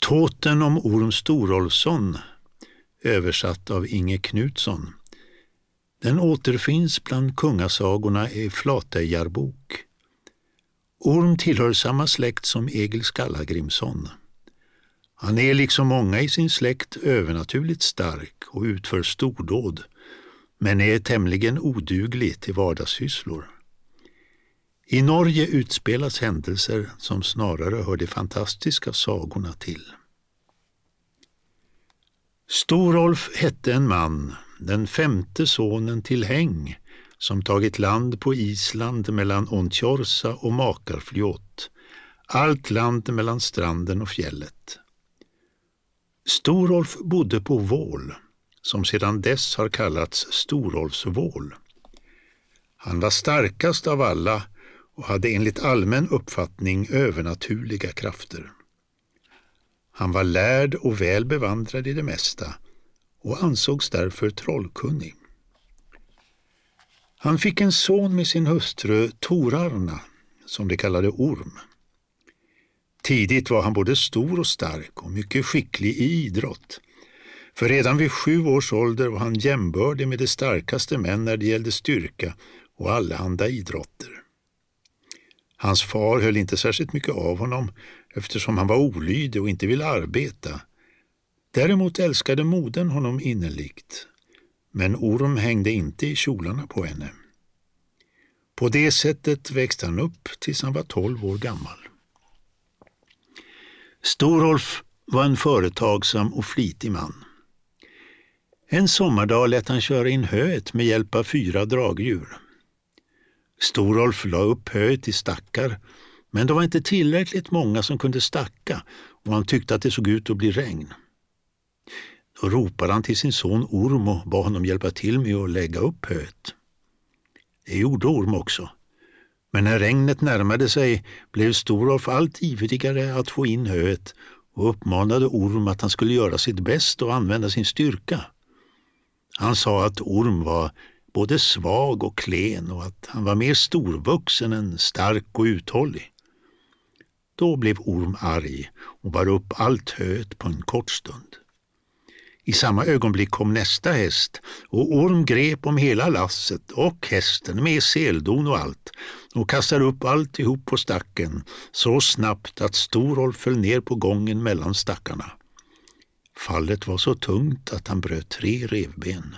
Tåten om Orm Storolfsson, översatt av Inge Knutsson. Den återfinns bland kungasagorna i Flatejarbok. Orm tillhör samma släkt som Egil Skallagrimsson. Han är liksom många i sin släkt övernaturligt stark och utför stordåd, men är tämligen oduglig till vardagssysslor. I Norge utspelas händelser som snarare hör de fantastiska sagorna till. Storolf hette en man, den femte sonen till Häng, som tagit land på Island mellan Ontjorsa och Makarfljot, allt land mellan stranden och fjället. Storolf bodde på Vål, som sedan dess har kallats Storolfsvål. Han var starkast av alla och hade enligt allmän uppfattning övernaturliga krafter. Han var lärd och väl bevandrad i det mesta och ansågs därför trollkunnig. Han fick en son med sin hustru Torarna, som de kallade Orm. Tidigt var han både stor och stark och mycket skicklig i idrott. För redan vid sju års ålder var han jämbördig med de starkaste män när det gällde styrka och allehanda idrotter. Hans far höll inte särskilt mycket av honom eftersom han var olydig och inte ville arbeta. Däremot älskade modern honom innerligt. Men Orm hängde inte i kjolarna på henne. På det sättet växte han upp tills han var tolv år gammal. Storolf var en företagsam och flitig man. En sommardag lät han köra in höet med hjälp av fyra dragdjur. Storolf la upp höet i stackar, men det var inte tillräckligt många som kunde stacka och han tyckte att det såg ut att bli regn. Då ropade han till sin son Orm och bad honom hjälpa till med att lägga upp höet. Det gjorde Orm också. Men när regnet närmade sig blev Storolf allt ivrigare att få in höet och uppmanade Orm att han skulle göra sitt bästa och använda sin styrka. Han sa att Orm var både svag och klen och att han var mer storvuxen än stark och uthållig. Då blev Orm arg och bar upp allt höet på en kort stund. I samma ögonblick kom nästa häst och Orm grep om hela lasset och hästen med seldon och allt och kastade upp alltihop på stacken så snabbt att Storolf föll ner på gången mellan stackarna. Fallet var så tungt att han bröt tre revben.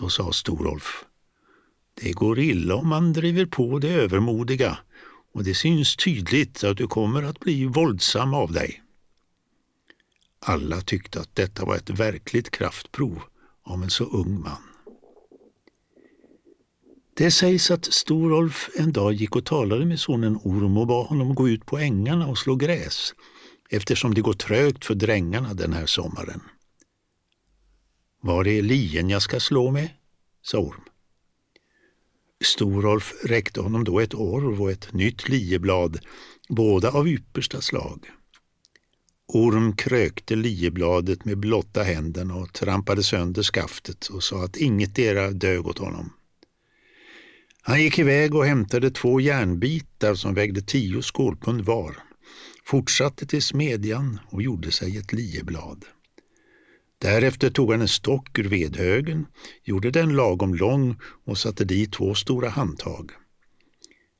Då sa Storolf, det går illa om man driver på det övermodiga och det syns tydligt att du kommer att bli våldsam av dig. Alla tyckte att detta var ett verkligt kraftprov av en så ung man. Det sägs att Storolf en dag gick och talade med sonen Orm och bad honom gå ut på ängarna och slå gräs eftersom det går trögt för drängarna den här sommaren. Var är lien jag ska slå med? sa Orm. Storolf räckte honom då ett orv och ett nytt lieblad, båda av yppersta slag. Orm krökte liebladet med blotta händerna och trampade sönder skaftet och sa att ingetdera dög åt honom. Han gick iväg och hämtade två järnbitar som vägde tio skålpund var, fortsatte till smedjan och gjorde sig ett lieblad. Därefter tog han en stock ur vedhögen, gjorde den lagom lång och satte dit två stora handtag.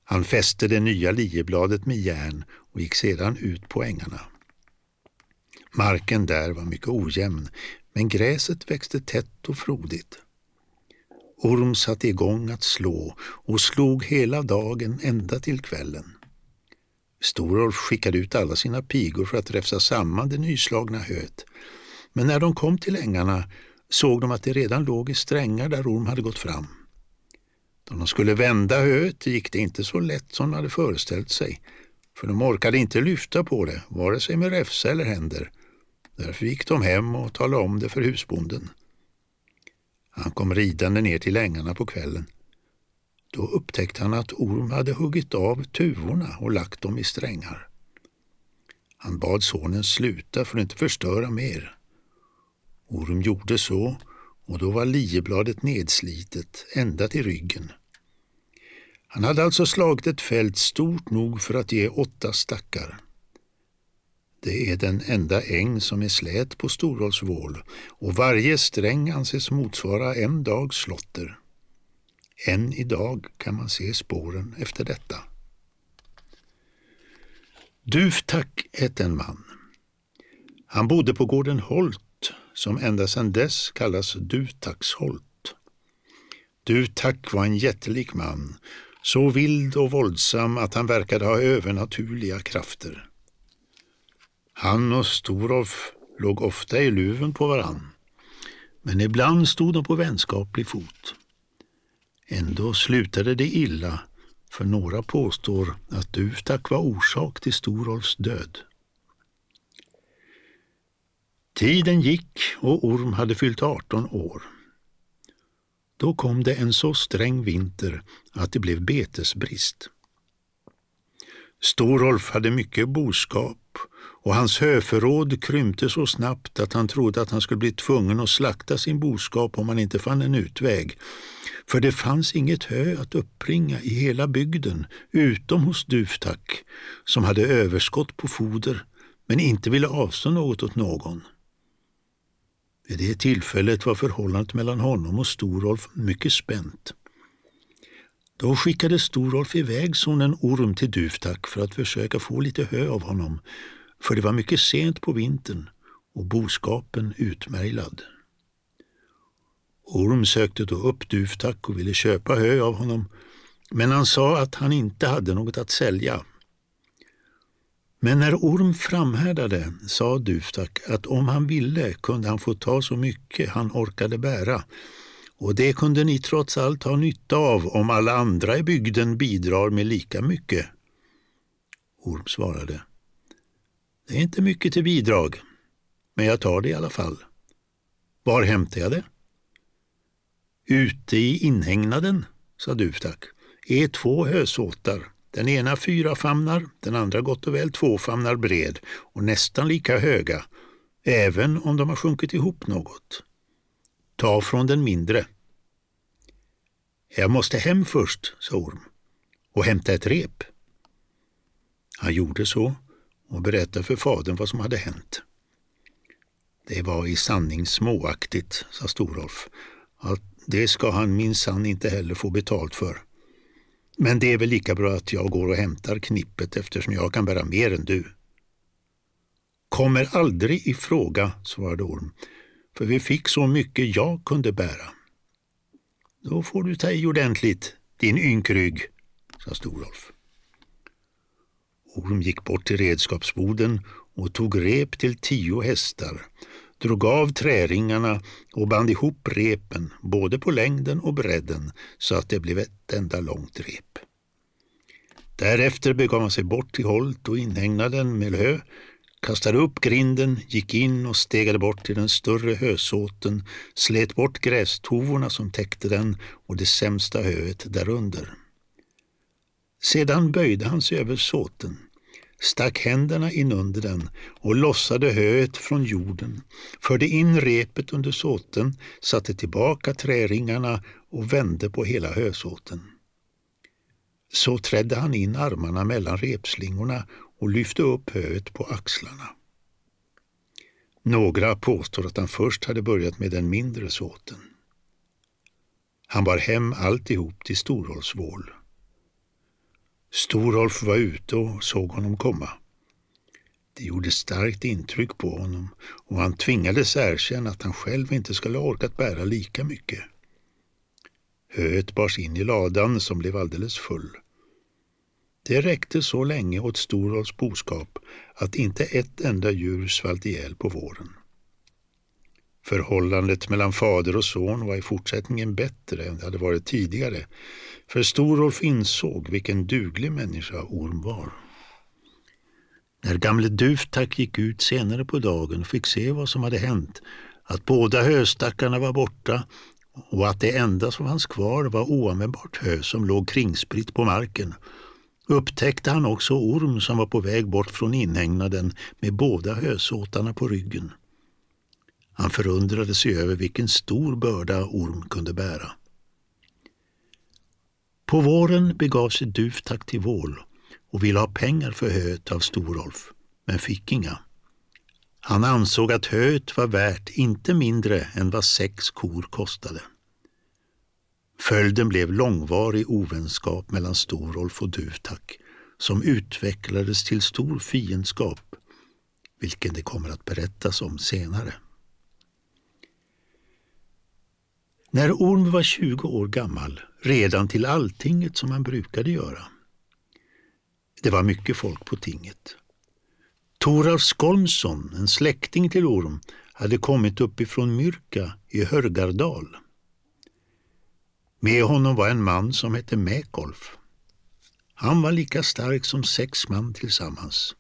Han fäste det nya liebladet med järn och gick sedan ut på ängarna. Marken där var mycket ojämn, men gräset växte tätt och frodigt. Orm satte igång att slå och slog hela dagen ända till kvällen. Storolf skickade ut alla sina pigor för att räfsa samman det nyslagna höet men när de kom till ängarna såg de att det redan låg i strängar där Orm hade gått fram. Då de skulle vända höet gick det inte så lätt som de hade föreställt sig, för de orkade inte lyfta på det, vare sig med räfsa eller händer. Därför gick de hem och talade om det för husbonden. Han kom ridande ner till ängarna på kvällen. Då upptäckte han att Orm hade huggit av tuvorna och lagt dem i strängar. Han bad sonen sluta för att inte förstöra mer. Orm gjorde så och då var liebladet nedslitet ända till ryggen. Han hade alltså slagit ett fält stort nog för att ge åtta stackar. Det är den enda äng som är slät på Storholsvål och varje sträng anses motsvara en dags slotter. Än idag kan man se spåren efter detta. Duvtack hette en man. Han bodde på gården Holt som ända sedan dess kallas Dutaxholt. Duvtack var en jättelik man, så vild och våldsam att han verkade ha övernaturliga krafter. Han och Storolf låg ofta i luven på varann, men ibland stod de på vänskaplig fot. Ändå slutade det illa, för några påstår att Duvtack var orsak till Storolfs död. Tiden gick och Orm hade fyllt 18 år. Då kom det en så sträng vinter att det blev betesbrist. Storolf hade mycket boskap och hans höförråd krympte så snabbt att han trodde att han skulle bli tvungen att slakta sin boskap om han inte fann en utväg. För det fanns inget hö att uppbringa i hela bygden utom hos Duvtack som hade överskott på foder men inte ville avstå något åt någon. Vid det tillfället var förhållandet mellan honom och Storolf mycket spänt. Då skickade Storolf iväg sonen Orm till Duftak för att försöka få lite hö av honom, för det var mycket sent på vintern och boskapen utmärglad. Orm sökte då upp Duftak och ville köpa hö av honom, men han sa att han inte hade något att sälja. Men när Orm framhärdade sa Duftak att om han ville kunde han få ta så mycket han orkade bära och det kunde ni trots allt ha nytta av om alla andra i bygden bidrar med lika mycket. Orm svarade. Det är inte mycket till bidrag, men jag tar det i alla fall. Var hämtar jag det? Ute i inhägnaden, sa Duftak, är två hösåtar den ena fyra famnar, den andra gott och väl två famnar bred och nästan lika höga, även om de har sjunkit ihop något. Ta från den mindre. Jag måste hem först, sa Orm, och hämta ett rep. Han gjorde så och berättade för fadern vad som hade hänt. Det var i sanning småaktigt, sa Storolf. Att det ska han minsann inte heller få betalt för. Men det är väl lika bra att jag går och hämtar knippet eftersom jag kan bära mer än du. Kommer aldrig i fråga, svarade Orm, för vi fick så mycket jag kunde bära. Då får du ta i ordentligt, din ynkrygg, sa Storolf. Orm gick bort till redskapsboden och tog rep till tio hästar, drog av träringarna och band ihop repen både på längden och bredden så att det blev ett enda långt rep. Därefter begav han sig bort till Holt och inhägnaden med hö, kastade upp grinden, gick in och stegade bort till den större hösåten, slet bort grästovorna som täckte den och det sämsta höet därunder. Sedan böjde han sig över såten, stack händerna inunder den och lossade höet från jorden, förde in repet under såten, satte tillbaka träringarna och vände på hela hösåten. Så trädde han in armarna mellan repslingorna och lyfte upp höet på axlarna. Några påstår att han först hade börjat med den mindre såten. Han bar hem alltihop till Storholsvål. Storolf var ute och såg honom komma. Det gjorde starkt intryck på honom och han tvingades erkänna att han själv inte skulle ha orkat bära lika mycket. Höet bars in i ladan som blev alldeles full. Det räckte så länge åt Storolfs boskap att inte ett enda djur svalt ihjäl på våren. Förhållandet mellan fader och son var i fortsättningen bättre än det hade varit tidigare, för Storolf insåg vilken duglig människa Orm var. När gamle Duftak gick ut senare på dagen och fick se vad som hade hänt, att båda höstackarna var borta och att det enda som fanns kvar var oanvändbart hö som låg kringspritt på marken, upptäckte han också Orm som var på väg bort från inhägnaden med båda hösåtarna på ryggen. Han förundrade sig över vilken stor börda Orm kunde bära. På våren begav sig Duftak till Vål och ville ha pengar för höet av Storolf, men fick inga. Han ansåg att höet var värt inte mindre än vad sex kor kostade. Följden blev långvarig ovänskap mellan Storolf och Duvtack som utvecklades till stor fiendskap, vilken det kommer att berättas om senare. När Orm var 20 år gammal redan till alltinget som han brukade göra. Det var mycket folk på tinget. Toralf Skolmsson, en släkting till Orm, hade kommit uppifrån Myrka i Hörgardal. Med honom var en man som hette Mäkolf. Han var lika stark som sex man tillsammans.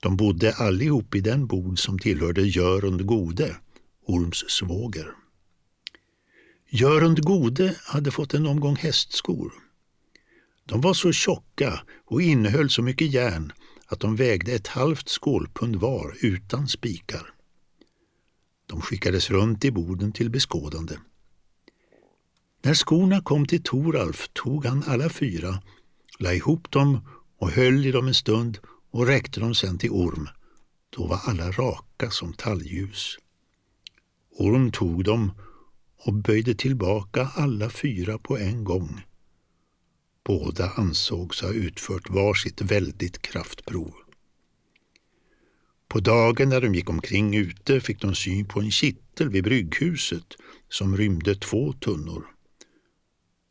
De bodde allihop i den bod som tillhörde Görund Gode, Orms svåger. Görund Gode hade fått en omgång hästskor. De var så tjocka och innehöll så mycket järn att de vägde ett halvt skålpund var utan spikar. De skickades runt i boden till beskådande. När skorna kom till Toralf tog han alla fyra, la ihop dem och höll i dem en stund och räckte dem sen till Orm. Då var alla raka som talgljus. Orm tog dem och böjde tillbaka alla fyra på en gång. Båda ansågs ha utfört varsitt väldigt kraftprov. På dagen när de gick omkring ute fick de syn på en kittel vid brygghuset som rymde två tunnor.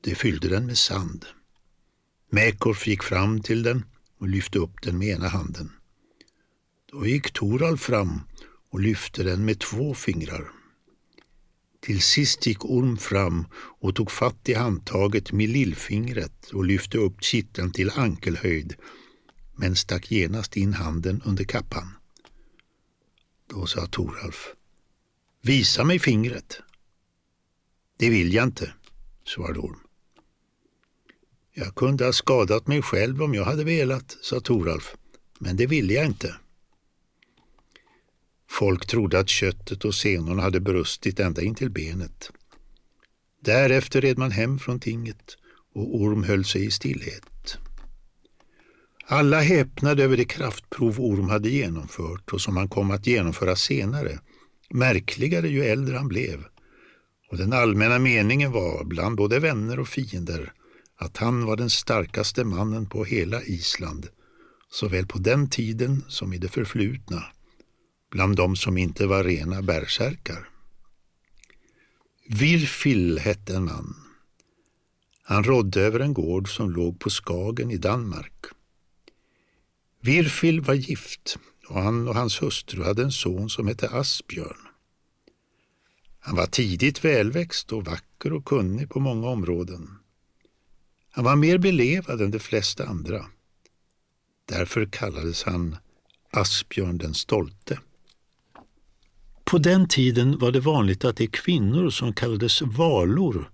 De fyllde den med sand. Mäkorf gick fram till den och lyfte upp den med ena handen. Då gick Toral fram och lyfte den med två fingrar. Till sist gick Orm fram och tog fatt i handtaget med lillfingret och lyfte upp kitteln till ankelhöjd men stack genast in handen under kappan. Då sa Toralf, visa mig fingret. Det vill jag inte, svarade Orm. Jag kunde ha skadat mig själv om jag hade velat, sa Toralf, men det ville jag inte. Folk trodde att köttet och senorna hade brustit ända in till benet. Därefter red man hem från tinget och Orm höll sig i stillhet. Alla häpnade över det kraftprov Orm hade genomfört och som han kom att genomföra senare, märkligare ju äldre han blev. Och den allmänna meningen var, bland både vänner och fiender, att han var den starkaste mannen på hela Island, såväl på den tiden som i det förflutna bland de som inte var rena bärsärkar. Virfil hette en man. Han rådde över en gård som låg på Skagen i Danmark. Virfil var gift och han och hans hustru hade en son som hette Asbjörn. Han var tidigt välväxt och vacker och kunnig på många områden. Han var mer belevad än de flesta andra. Därför kallades han Asbjörn den stolte. På den tiden var det vanligt att de kvinnor som kallades valor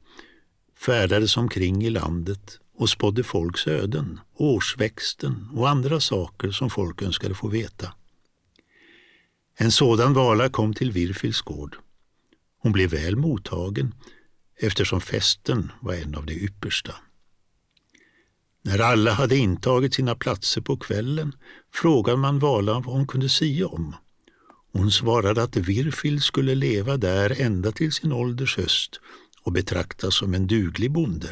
färdades omkring i landet och spådde folks öden, årsväxten och andra saker som folk önskade få veta. En sådan vala kom till Virfils gård. Hon blev väl mottagen eftersom festen var en av de yppersta. När alla hade intagit sina platser på kvällen frågade man valan vad hon kunde sia om. Hon svarade att Virfil skulle leva där ända till sin ålders höst och betraktas som en duglig bonde.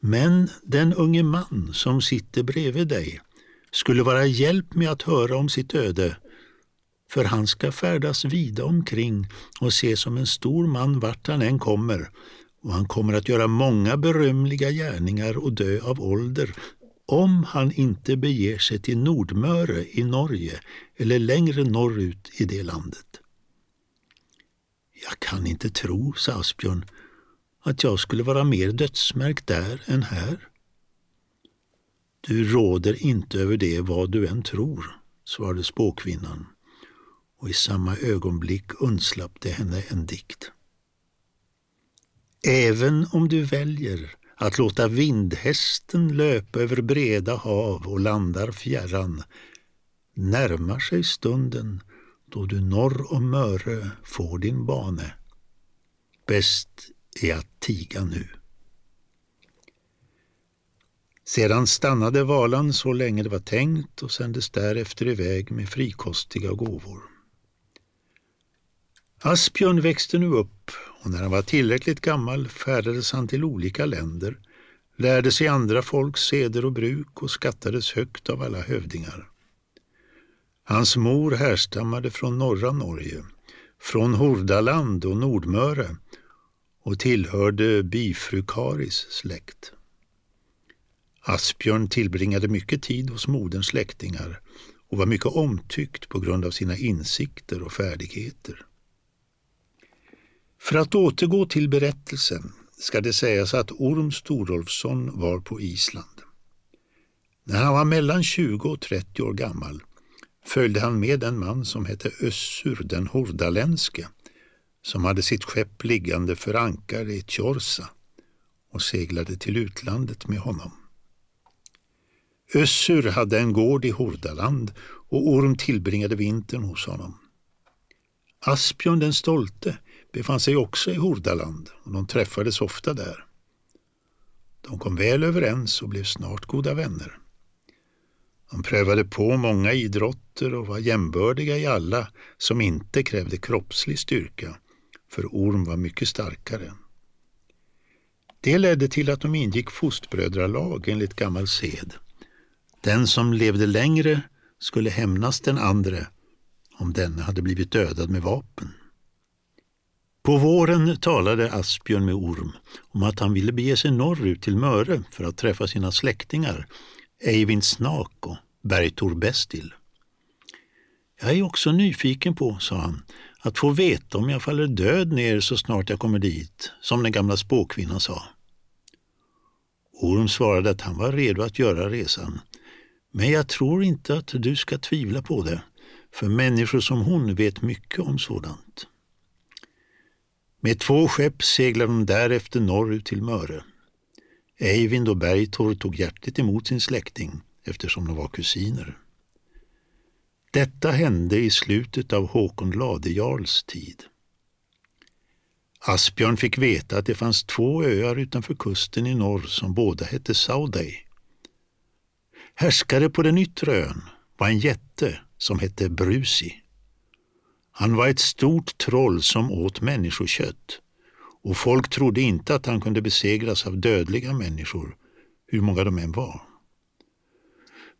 Men den unge man som sitter bredvid dig skulle vara hjälp med att höra om sitt öde, för han ska färdas vida omkring och se som en stor man vart han än kommer, och han kommer att göra många berömliga gärningar och dö av ålder om han inte beger sig till Nordmöre i Norge eller längre norrut i det landet. Jag kan inte tro, sa Asbjörn, att jag skulle vara mer dödsmärkt där än här. Du råder inte över det vad du än tror, svarade spåkvinnan och i samma ögonblick undslapp det henne en dikt. Även om du väljer att låta vindhästen löpa över breda hav och landar fjärran närmar sig stunden då du norr om Möre får din bane. Bäst är att tiga nu. Sedan stannade valan så länge det var tänkt och sändes därefter iväg med frikostiga gåvor. Asbjörn växte nu upp och när han var tillräckligt gammal färdades han till olika länder, lärde sig andra folks seder och bruk och skattades högt av alla hövdingar. Hans mor härstammade från norra Norge, från Hordaland och Nordmöre och tillhörde bifru Karis släkt. Asbjörn tillbringade mycket tid hos moderns släktingar och var mycket omtyckt på grund av sina insikter och färdigheter. För att återgå till berättelsen ska det sägas att Orm Storolfsson var på Island. När han var mellan 20 och 30 år gammal följde han med en man som hette Össur den hordaländske som hade sitt skepp liggande för ankar i Tjorsa och seglade till utlandet med honom. Össur hade en gård i Hordaland och Orm tillbringade vintern hos honom. Asbjörn den stolte befann sig också i Hordaland och de träffades ofta där. De kom väl överens och blev snart goda vänner. De prövade på många idrotter och var jämbördiga i alla som inte krävde kroppslig styrka, för Orm var mycket starkare. Det ledde till att de ingick fostbrödralag enligt gammal sed. Den som levde längre skulle hämnas den andre om denne hade blivit dödad med vapen. På våren talade Asbjörn med Orm om att han ville bege sig norrut till Möre för att träffa sina släktingar Eivind Snak och Bergtor Bestil. Jag är också nyfiken på, sa han, att få veta om jag faller död ner så snart jag kommer dit, som den gamla spåkvinnan sa. Orm svarade att han var redo att göra resan, men jag tror inte att du ska tvivla på det, för människor som hon vet mycket om sådant. Med två skepp seglade de därefter norrut till Möre. Eivind och Bergtor tog hjärtligt emot sin släkting eftersom de var kusiner. Detta hände i slutet av Håkon Ladejarls tid. Asbjörn fick veta att det fanns två öar utanför kusten i norr som båda hette Saudey. Härskare på den yttre ön var en jätte som hette Brusi. Han var ett stort troll som åt människokött och folk trodde inte att han kunde besegras av dödliga människor, hur många de än var.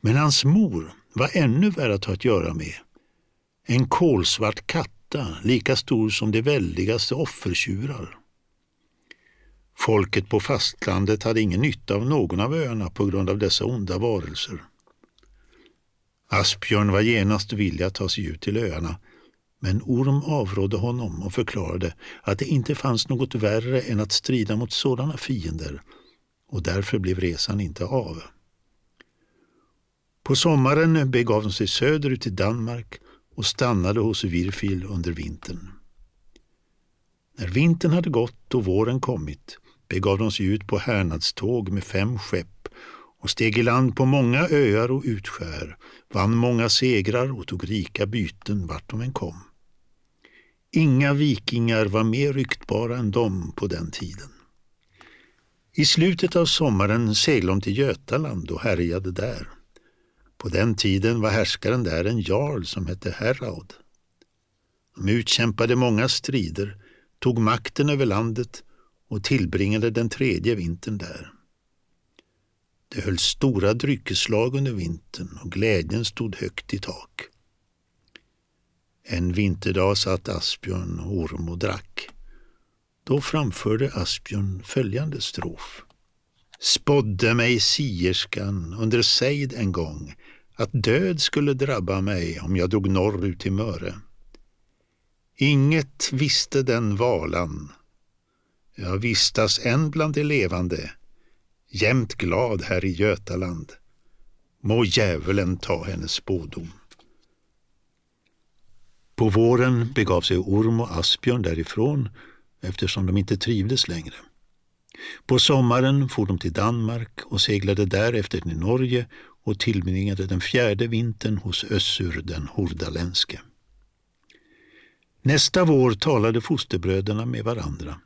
Men hans mor var ännu värre att ha att göra med. En kolsvart katta, lika stor som de väldigaste offertjurar. Folket på fastlandet hade ingen nytta av någon av öarna på grund av dessa onda varelser. Asbjörn var genast villig att ta sig ut till öarna, men Orm avrådde honom och förklarade att det inte fanns något värre än att strida mot sådana fiender och därför blev resan inte av. På sommaren begav de sig söderut till Danmark och stannade hos Virfil under vintern. När vintern hade gått och våren kommit begav de sig ut på härnadståg med fem skepp och steg i land på många öar och utskär, vann många segrar och tog rika byten vart de än kom. Inga vikingar var mer ryktbara än de på den tiden. I slutet av sommaren seglade de till Götaland och härjade där. På den tiden var härskaren där en jarl som hette Heraud. De utkämpade många strider, tog makten över landet och tillbringade den tredje vintern där. Det höll stora dryckeslag under vintern och glädjen stod högt i tak. En vinterdag satt Asbjörn och Orm och drack. Då framförde Asbjörn följande strof. Spådde mig sierskan under sejd en gång att död skulle drabba mig om jag drog norrut till Möre. Inget visste den valan. Jag vistas än bland de levande, jämt glad här i Götaland. Må djävulen ta hennes spådom. På våren begav sig Orm och Asbjörn därifrån eftersom de inte trivdes längre. På sommaren for de till Danmark och seglade därefter till Norge och tillbringade den fjärde vintern hos Össur den hordaländske. Nästa vår talade fosterbröderna med varandra.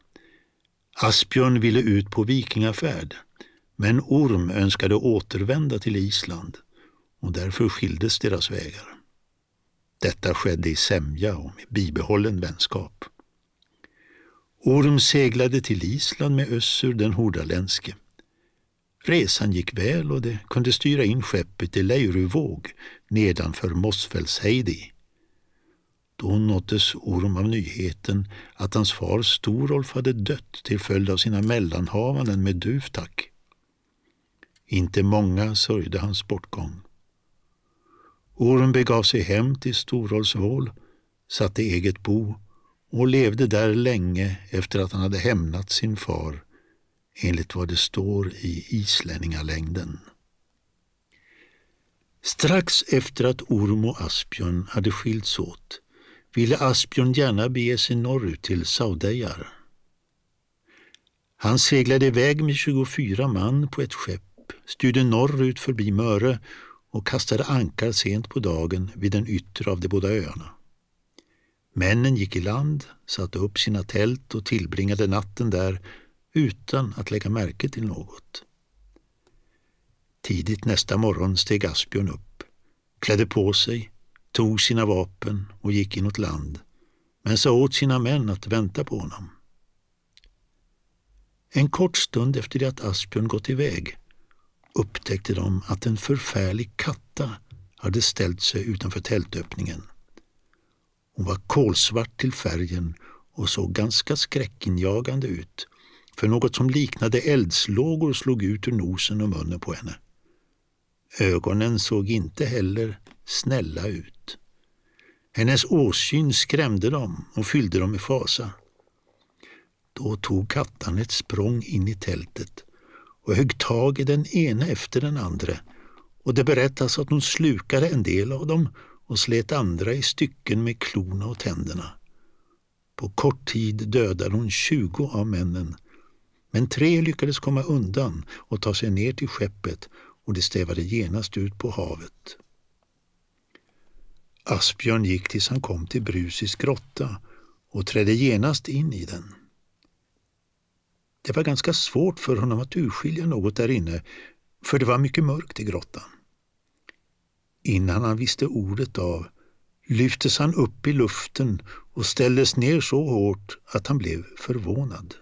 Asbjörn ville ut på vikingafärd, men Orm önskade återvända till Island och därför skildes deras vägar. Detta skedde i sämja och med bibehållen vänskap. Orm seglade till Island med Össur den hordaländske. Resan gick väl och det kunde styra in skeppet i Leiruvåg nedanför Mossfällsheidi. Då nåddes Orm av nyheten att hans far Storolf hade dött till följd av sina mellanhavanden med Duvtak. Inte många sörjde hans bortgång. Orm begav sig hem till Storolsvål, satte eget bo och levde där länge efter att han hade hämnat sin far enligt vad det står i Islänningalängden. Strax efter att Orm och Asbjörn hade skilts åt ville Asbjörn gärna bege sig norrut till Saudejar. Han seglade iväg med 24 man på ett skepp, styrde norrut förbi Möre och kastade ankar sent på dagen vid den yttre av de båda öarna. Männen gick i land, satte upp sina tält och tillbringade natten där utan att lägga märke till något. Tidigt nästa morgon steg Asbjörn upp, klädde på sig, tog sina vapen och gick inåt land, men sa åt sina män att vänta på honom. En kort stund efter det att Asbjörn gått iväg upptäckte de att en förfärlig katta hade ställt sig utanför tältöppningen. Hon var kolsvart till färgen och såg ganska skräckinjagande ut för något som liknade eldslågor slog ut ur nosen och munnen på henne. Ögonen såg inte heller snälla ut. Hennes åsyn skrämde dem och fyllde dem med fasa. Då tog kattan ett språng in i tältet och högg tag i den ena efter den andra och det berättas att hon slukade en del av dem och slet andra i stycken med klorna och tänderna. På kort tid dödade hon tjugo av männen men tre lyckades komma undan och ta sig ner till skeppet och de stävade genast ut på havet. Asbjörn gick tills han kom till Brusis grotta och trädde genast in i den. Det var ganska svårt för honom att urskilja något där inne, för det var mycket mörkt i grottan. Innan han visste ordet av lyftes han upp i luften och ställdes ner så hårt att han blev förvånad.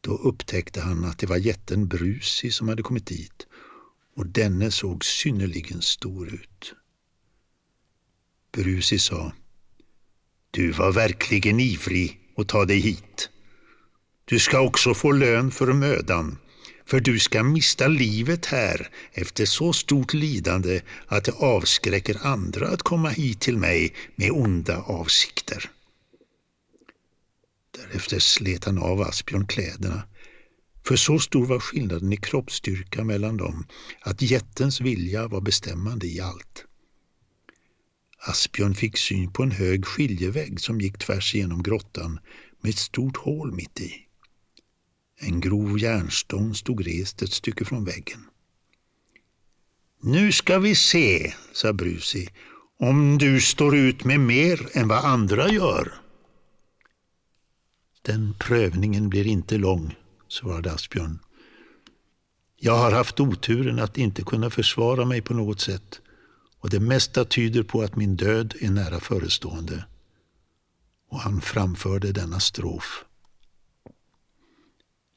Då upptäckte han att det var jätten Brusi som hade kommit dit och denne såg synnerligen stor ut. Brusi sa Du var verkligen ivrig att ta dig hit. Du ska också få lön för mödan, för du ska mista livet här efter så stort lidande att det avskräcker andra att komma hit till mig med onda avsikter. Därefter slet han av Asbjörn kläderna, för så stor var skillnaden i kroppsstyrka mellan dem att jättens vilja var bestämmande i allt. Asbjörn fick syn på en hög skiljevägg som gick tvärs igenom grottan med ett stort hål mitt i. En grov järnstång stod rest ett stycke från väggen. Nu ska vi se, sa Brusi, om du står ut med mer än vad andra gör. Den prövningen blir inte lång, svarade Asbjörn. Jag har haft oturen att inte kunna försvara mig på något sätt och det mesta tyder på att min död är nära förestående. Och han framförde denna strof.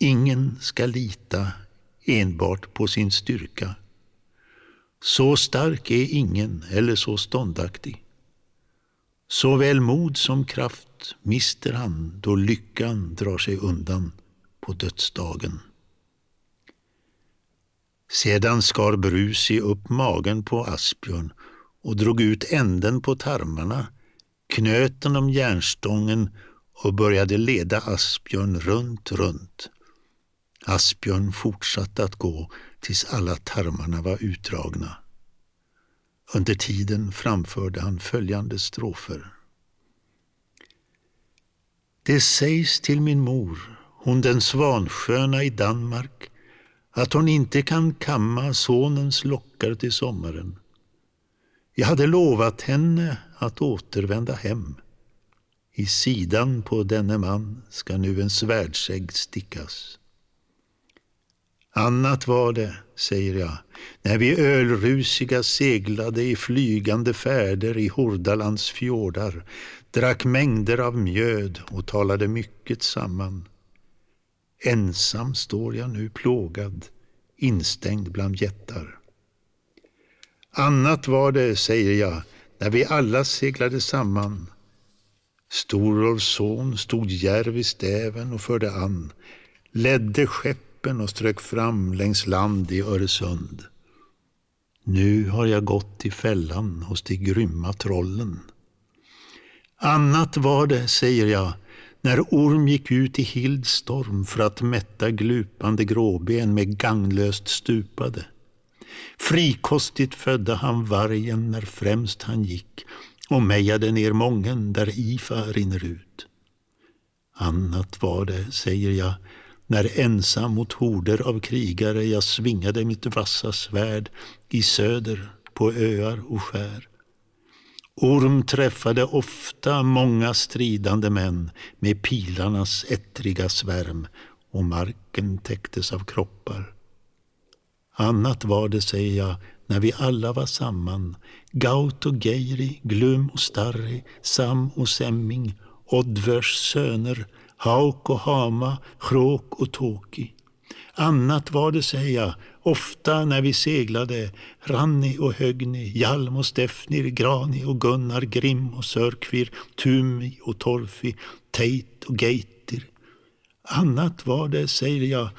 Ingen ska lita enbart på sin styrka. Så stark är ingen eller så ståndaktig. Såväl mod som kraft mister han då lyckan drar sig undan på dödsdagen. Sedan skar Brusi upp magen på Asbjörn och drog ut änden på tarmarna, knöt den om järnstången och började leda Asbjörn runt, runt. Asbjörn fortsatte att gå tills alla tarmarna var utdragna. Under tiden framförde han följande strofer. Det sägs till min mor, hon den svansköna i Danmark, att hon inte kan kamma sonens lockar till sommaren. Jag hade lovat henne att återvända hem. I sidan på denne man ska nu en svärdsägg stickas. Annat var det säger jag, när vi ölrusiga seglade i flygande färder i Hordalands fjordar, drack mängder av mjöd och talade mycket samman. Ensam står jag nu plågad, instängd bland jättar. Annat var det, säger jag, när vi alla seglade samman. Storolfs son stod djärv i stäven och förde an, ledde skepp skeppen och strök fram längs land i Öresund. Nu har jag gått i fällan hos de grymma trollen. Annat var det, säger jag, när Orm gick ut i hild storm för att mätta glupande gråben med gagnlöst stupade. Frikostigt födde han vargen när främst han gick och mejade ner mången där Ifa rinner ut. Annat var det, säger jag, när ensam mot horder av krigare jag svingade mitt vassa svärd i söder på öar och skär. Orm träffade ofta många stridande män med pilarnas ettriga svärm och marken täcktes av kroppar. Annat var det, säger jag, när vi alla var samman, Gaut och Geiri, Glum och Starri, Sam och Semming, Oddvörs söner, Hauk och Hama, kråk och Toki. Annat var det, säger jag, ofta när vi seglade, Ranni och Högni, Hjalm och Stefnir, Grani och Gunnar, Grim och Sörkvir, Tumi och Torfi, Teit och Geitir. Annat var det, säger jag,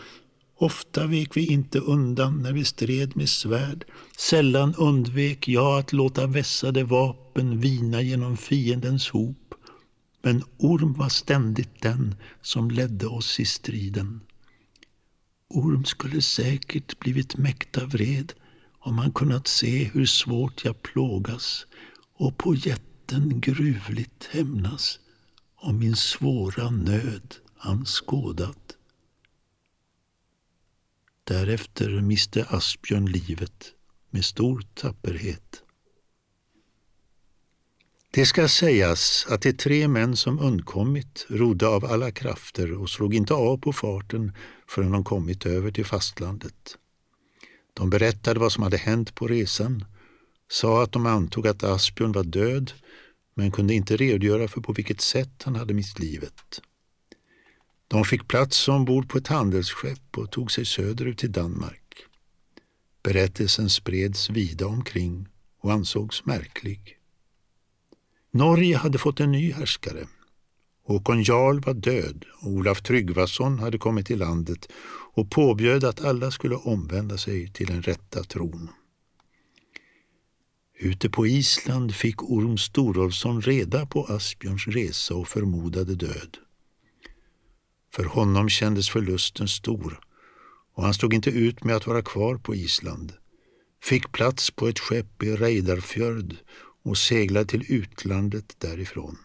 Ofta vek vi inte undan när vi stred med svärd. Sällan undvek jag att låta vässade vapen vina genom fiendens hop. Men Orm var ständigt den som ledde oss i striden. Orm skulle säkert blivit mäkta vred om han kunnat se hur svårt jag plågas och på jätten gruvligt hämnas om min svåra nöd han skådat. Därefter miste Asbjörn livet med stor tapperhet. Det ska sägas att de tre män som undkommit rodde av alla krafter och slog inte av på farten förrän de kommit över till fastlandet. De berättade vad som hade hänt på resan, sa att de antog att Asbjörn var död men kunde inte redogöra för på vilket sätt han hade mist livet. De fick plats ombord på ett handelsskepp och tog sig söderut till Danmark. Berättelsen spreds vida omkring och ansågs märklig. Norge hade fått en ny härskare. Håkon Jarl var död och Olaf Tryggvason hade kommit till landet och påbjöd att alla skulle omvända sig till den rätta tron. Ute på Island fick Orm Storolfsson reda på Asbjörns resa och förmodade död. För honom kändes förlusten stor och han stod inte ut med att vara kvar på Island. Fick plats på ett skepp i Reidarfjörd och seglade till utlandet därifrån.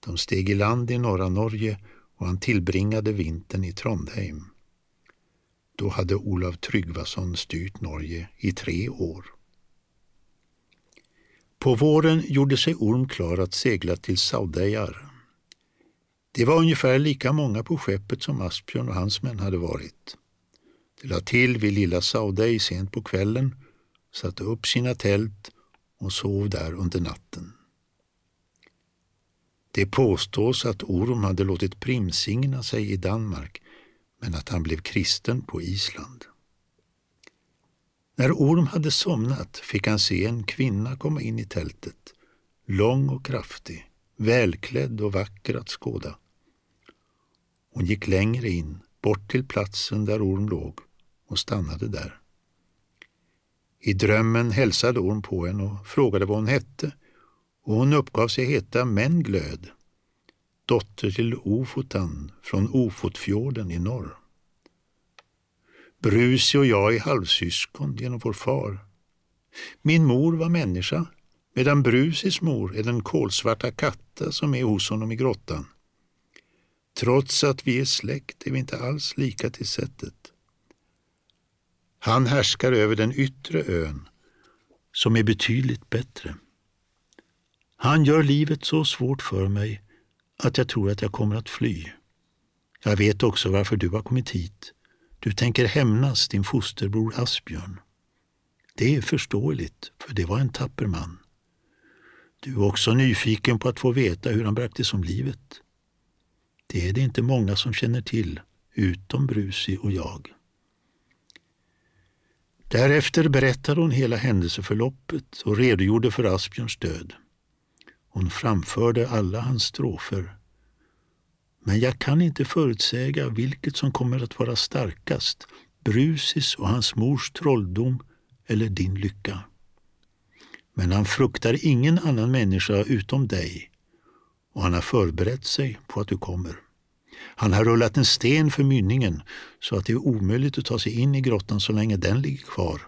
De steg i land i norra Norge och han tillbringade vintern i Trondheim. Då hade Olav Tryggvason styrt Norge i tre år. På våren gjorde sig Orm klar att segla till Saudejar det var ungefär lika många på skeppet som Asbjörn och hans män hade varit. De la till vid lilla Saudej sent på kvällen, satte upp sina tält och sov där under natten. Det påstås att Orm hade låtit primsigna sig i Danmark men att han blev kristen på Island. När Orm hade somnat fick han se en kvinna komma in i tältet, lång och kraftig, välklädd och vacker att skåda. Hon gick längre in, bort till platsen där Orm låg och stannade där. I drömmen hälsade Orm på henne och frågade vad hon hette och hon uppgav sig heta Menglöd, dotter till Ofotan från Ofotfjorden i norr. Brusi och jag är halvsyskon genom vår far. Min mor var människa, medan Brusis mor är den kolsvarta katta som är hos honom i grottan. Trots att vi är släkt är vi inte alls lika till sättet. Han härskar över den yttre ön, som är betydligt bättre. Han gör livet så svårt för mig att jag tror att jag kommer att fly. Jag vet också varför du har kommit hit. Du tänker hämnas din fosterbror Asbjörn. Det är förståeligt, för det var en tapper man. Du är också nyfiken på att få veta hur han bragtes om livet. Det är det inte många som känner till, utom Brusi och jag. Därefter berättade hon hela händelseförloppet och redogjorde för Asbjörns död. Hon framförde alla hans strofer. Men jag kan inte förutsäga vilket som kommer att vara starkast, Brusis och hans mors trolldom eller din lycka. Men han fruktar ingen annan människa utom dig och han har förberett sig på att du kommer. Han har rullat en sten för mynningen så att det är omöjligt att ta sig in i grottan så länge den ligger kvar.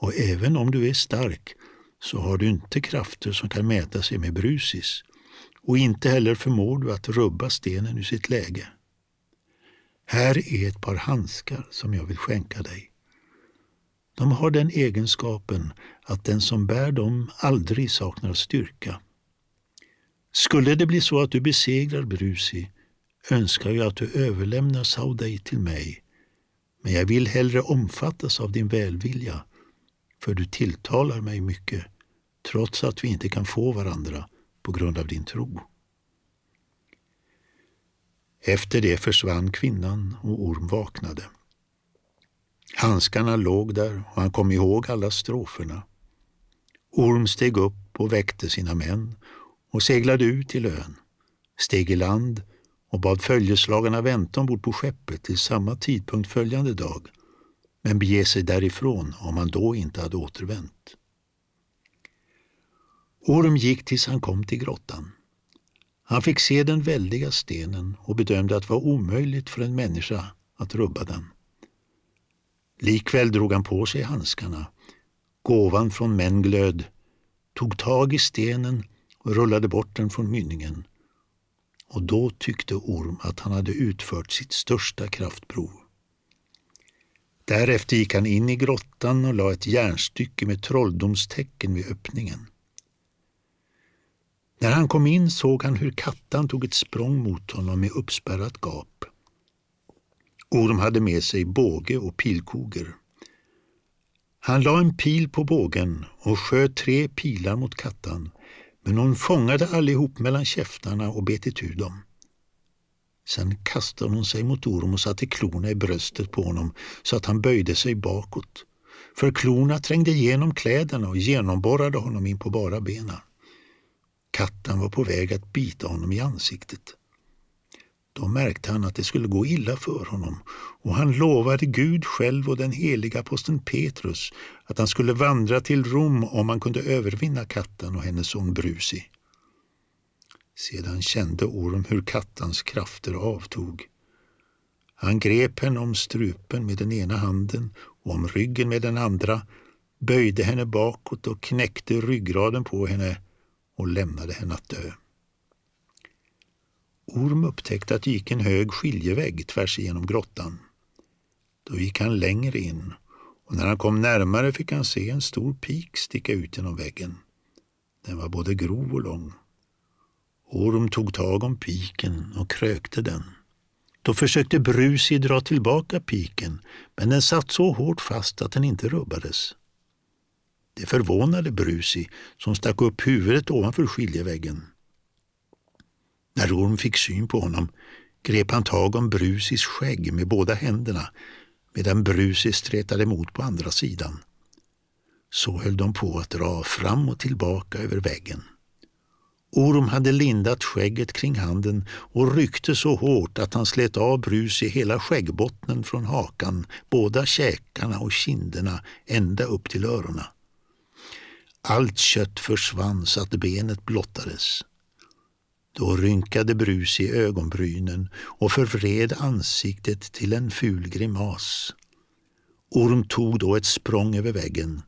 Och även om du är stark så har du inte krafter som kan mäta sig med Brusis och inte heller förmår du att rubba stenen ur sitt läge. Här är ett par handskar som jag vill skänka dig. De har den egenskapen att den som bär dem aldrig saknar styrka. Skulle det bli så att du besegrar Brusi önskar jag att du överlämnar Saudej till mig, men jag vill hellre omfattas av din välvilja, för du tilltalar mig mycket, trots att vi inte kan få varandra på grund av din tro. Efter det försvann kvinnan och Orm vaknade. Handskarna låg där och han kom ihåg alla stroferna. Orm steg upp och väckte sina män och seglade ut till ön, steg i land och bad följeslagarna vänta ombord på skeppet till samma tidpunkt följande dag, men bege sig därifrån om han då inte hade återvänt. Orm gick tills han kom till grottan. Han fick se den väldiga stenen och bedömde att det var omöjligt för en människa att rubba den. Likväl drog han på sig handskarna. Gåvan från Menglöd tog tag i stenen och rullade bort den från mynningen. Och då tyckte Orm att han hade utfört sitt största kraftprov. Därefter gick han in i grottan och la ett järnstycke med trolldomstecken vid öppningen. När han kom in såg han hur kattan tog ett språng mot honom med uppspärrat gap. Orm hade med sig båge och pilkoger. Han la en pil på bågen och sköt tre pilar mot kattan, men hon fångade allihop mellan käftarna och bet itu dem. Sen kastade hon sig mot Orm och satte klorna i bröstet på honom så att han böjde sig bakåt. För klorna trängde igenom kläderna och genomborrade honom in på bara benen. Katten var på väg att bita honom i ansiktet. Då märkte han att det skulle gå illa för honom och han lovade Gud själv och den heliga aposteln Petrus att han skulle vandra till Rom om han kunde övervinna katten och hennes son Brusi. Sedan kände Orm hur kattans krafter avtog. Han grep henne om strupen med den ena handen och om ryggen med den andra, böjde henne bakåt och knäckte ryggraden på henne och lämnade henne att dö. Orm upptäckte att det gick en hög skiljevägg tvärs igenom grottan. Då gick han längre in och när han kom närmare fick han se en stor pik sticka ut genom väggen. Den var både grov och lång. Orm tog tag om piken och krökte den. Då försökte Brusi dra tillbaka piken, men den satt så hårt fast att den inte rubbades. Det förvånade Brusi, som stack upp huvudet ovanför skiljeväggen. När Orm fick syn på honom grep han tag om Brusis skägg med båda händerna medan Brusi stretade emot på andra sidan. Så höll de på att dra fram och tillbaka över väggen. Orm hade lindat skägget kring handen och ryckte så hårt att han slet av Brusi hela skäggbottnen från hakan, båda käkarna och kinderna ända upp till öronen. Allt kött försvann så att benet blottades. Då rynkade Brus i ögonbrynen och förvred ansiktet till en ful grimas. Orm tog då ett språng över väggen.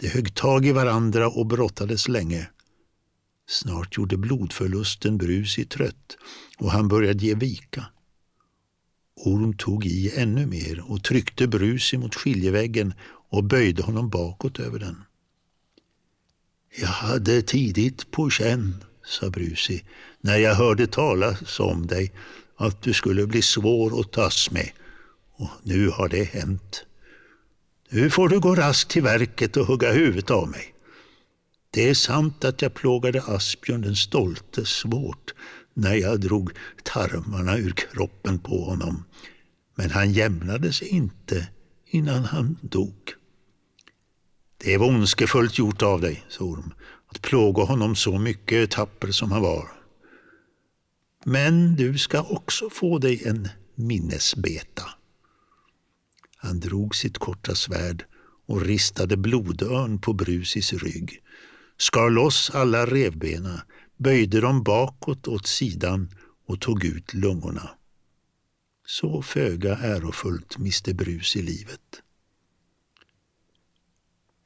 De högg tag i varandra och brottades länge. Snart gjorde blodförlusten Brus i trött och han började ge vika. Orm tog i ännu mer och tryckte Brus mot skiljeväggen och böjde honom bakåt över den. Jag hade tidigt på känn, sa Brusi, när jag hörde talas om dig, att du skulle bli svår att tas med Och nu har det hänt. Nu får du gå raskt till verket och hugga huvudet av mig. Det är sant att jag plågade Asbjörn den stolte svårt när jag drog tarmarna ur kroppen på honom. Men han jämnade sig inte innan han dog. Det var ondskefullt gjort av dig, sa Orm, att plåga honom så mycket tapper som han var. Men du ska också få dig en minnesbeta. Han drog sitt korta svärd och ristade blodörn på Brusis rygg, skar loss alla revbena, böjde dem bakåt åt sidan och tog ut lungorna. Så föga ärofullt miste Brus i livet.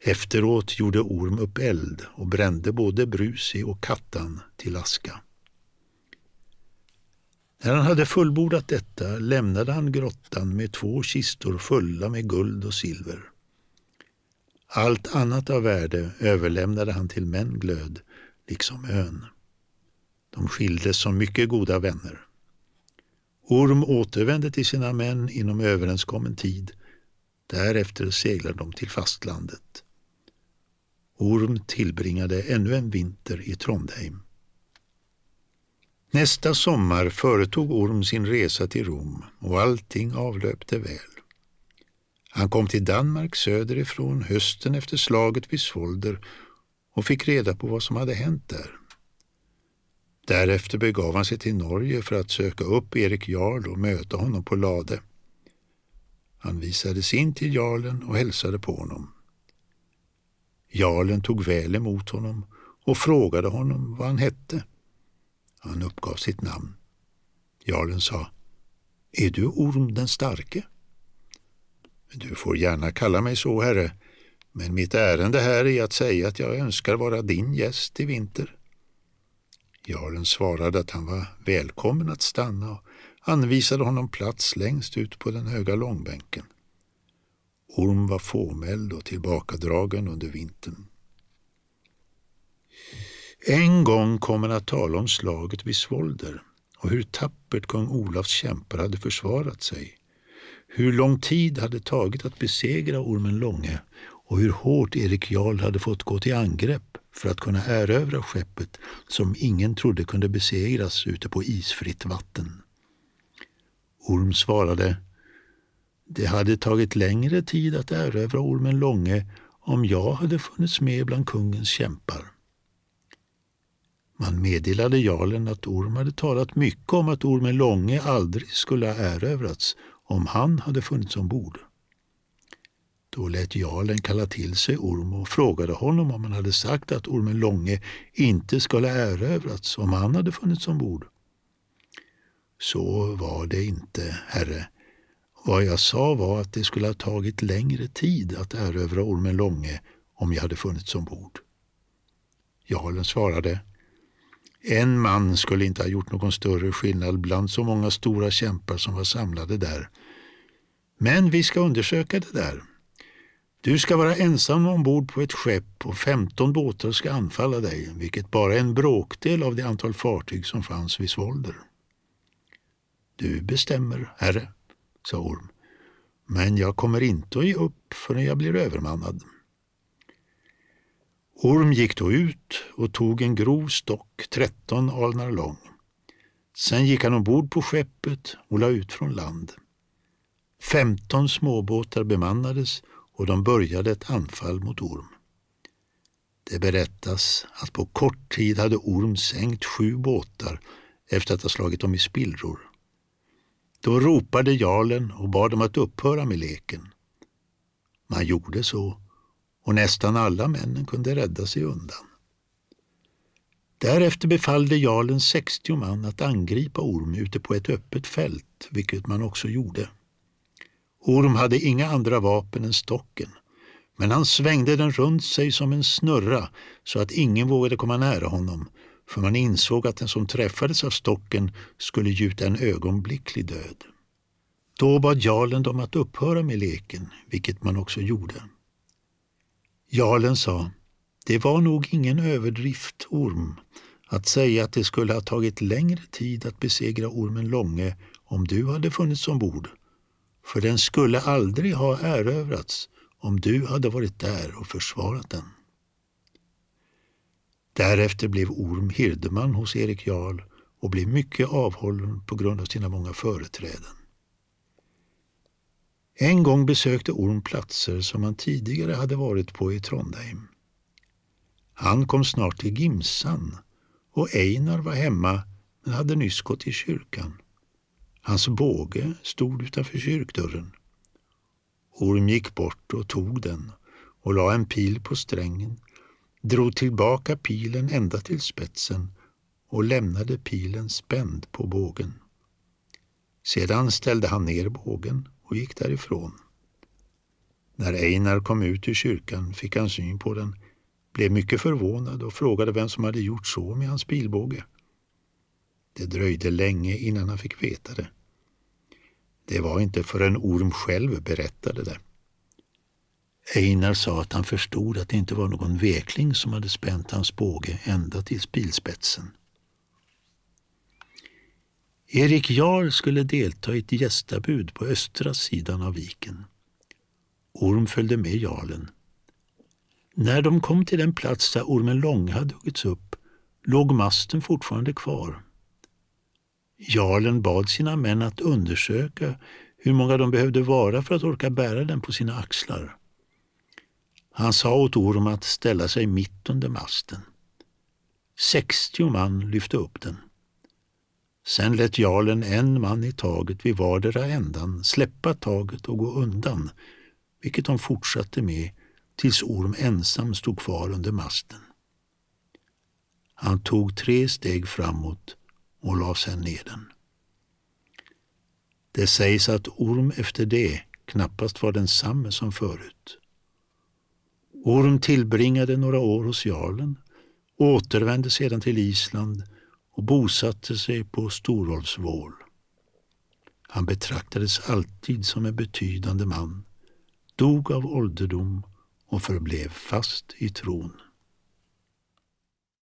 Efteråt gjorde Orm upp eld och brände både Brusi och Kattan till aska. När han hade fullbordat detta lämnade han grottan med två kistor fulla med guld och silver. Allt annat av värde överlämnade han till Menglöd, liksom ön. De skildes som mycket goda vänner. Orm återvände till sina män inom överenskommen tid. Därefter seglade de till fastlandet. Orm tillbringade ännu en vinter i Trondheim. Nästa sommar företog Orm sin resa till Rom och allting avlöpte väl. Han kom till Danmark söderifrån hösten efter slaget vid Svolder och fick reda på vad som hade hänt där. Därefter begav han sig till Norge för att söka upp Erik Jarl och möta honom på Lade. Han visades in till jarlen och hälsade på honom. Jarlen tog väl emot honom och frågade honom vad han hette. Han uppgav sitt namn. Jarlen sa, är du Orm den starke? Du får gärna kalla mig så, herre, men mitt ärende här är att säga att jag önskar vara din gäst i vinter. Jarlen svarade att han var välkommen att stanna och anvisade honom plats längst ut på den höga långbänken. Orm var fåmäld och tillbakadragen under vintern. En gång kom han att tala om slaget vid Svolder och hur tappert kung Olafs kämpar hade försvarat sig. Hur lång tid hade tagit att besegra Ormen Långe och hur hårt Erik Jarl hade fått gå till angrepp för att kunna erövra skeppet som ingen trodde kunde besegras ute på isfritt vatten. Orm svarade det hade tagit längre tid att erövra Ormen Långe om jag hade funnits med bland kungens kämpar. Man meddelade jarlen att Orm hade talat mycket om att Ormen Långe aldrig skulle ha erövrats om han hade funnits ombord. Då lät jarlen kalla till sig Orm och frågade honom om han hade sagt att Ormen Långe inte skulle ha erövrats om han hade funnits ombord. Så var det inte, herre. Vad jag sa var att det skulle ha tagit längre tid att erövra Ormen Långe om jag hade funnits ombord. Jarlen svarade en man skulle inte ha gjort någon större skillnad bland så många stora kämpar som var samlade där. Men vi ska undersöka det där. Du ska vara ensam ombord på ett skepp och 15 båtar ska anfalla dig, vilket bara är en bråkdel av det antal fartyg som fanns vid Svolder. Du bestämmer, herre, sa Orm, men jag kommer inte att ge upp förrän jag blir övermannad. Orm gick då ut och tog en grov stock, 13 alnar lång. Sen gick han ombord på skeppet och la ut från land. 15 småbåtar bemannades och de började ett anfall mot Orm. Det berättas att på kort tid hade Orm sänkt sju båtar efter att ha slagit dem i spillror. Då ropade jarlen och bad dem att upphöra med leken. Man gjorde så och nästan alla männen kunde rädda sig undan. Därefter befallde jarlen 60 man att angripa Orm ute på ett öppet fält, vilket man också gjorde. Orm hade inga andra vapen än stocken, men han svängde den runt sig som en snurra så att ingen vågade komma nära honom, för man insåg att den som träffades av stocken skulle gjuta en ögonblicklig död. Då bad jarlen dem att upphöra med leken, vilket man också gjorde. Jarlen sa, det var nog ingen överdrift, Orm, att säga att det skulle ha tagit längre tid att besegra ormen Långe om du hade funnits ombord. för den skulle aldrig ha erövrats om du hade varit där och försvarat den. Därefter blev Orm hirdeman hos Erik Jarl och blev mycket avhållen på grund av sina många företräden. En gång besökte Orm platser som han tidigare hade varit på i Trondheim. Han kom snart till Gimsan och Einar var hemma men hade nyss gått till kyrkan. Hans båge stod utanför kyrkdörren. Orm gick bort och tog den och la en pil på strängen, drog tillbaka pilen ända till spetsen och lämnade pilen spänd på bågen. Sedan ställde han ner bågen och gick därifrån. När Einar kom ut ur kyrkan fick han syn på den, blev mycket förvånad och frågade vem som hade gjort så med hans pilbåge. Det dröjde länge innan han fick veta det. Det var inte förrän Orm själv berättade det. Einar sa att han förstod att det inte var någon vekling som hade spänt hans båge ända till spilspetsen. Erik Jarl skulle delta i ett gästabud på östra sidan av viken. Orm följde med jarlen. När de kom till den plats där ormen Lång hade huggits upp låg masten fortfarande kvar. Jarlen bad sina män att undersöka hur många de behövde vara för att orka bära den på sina axlar. Han sa åt Orm att ställa sig mitt under masten. 60 man lyfte upp den. Sen lät jarlen en man i taget vid vardera ändan släppa taget och gå undan, vilket de fortsatte med tills Orm ensam stod kvar under masten. Han tog tre steg framåt och la sen ner den. Det sägs att Orm efter det knappast var densamme som förut. Orm tillbringade några år hos jarlen, återvände sedan till Island och bosatte sig på Storolfsvål. Han betraktades alltid som en betydande man, dog av ålderdom och förblev fast i tron.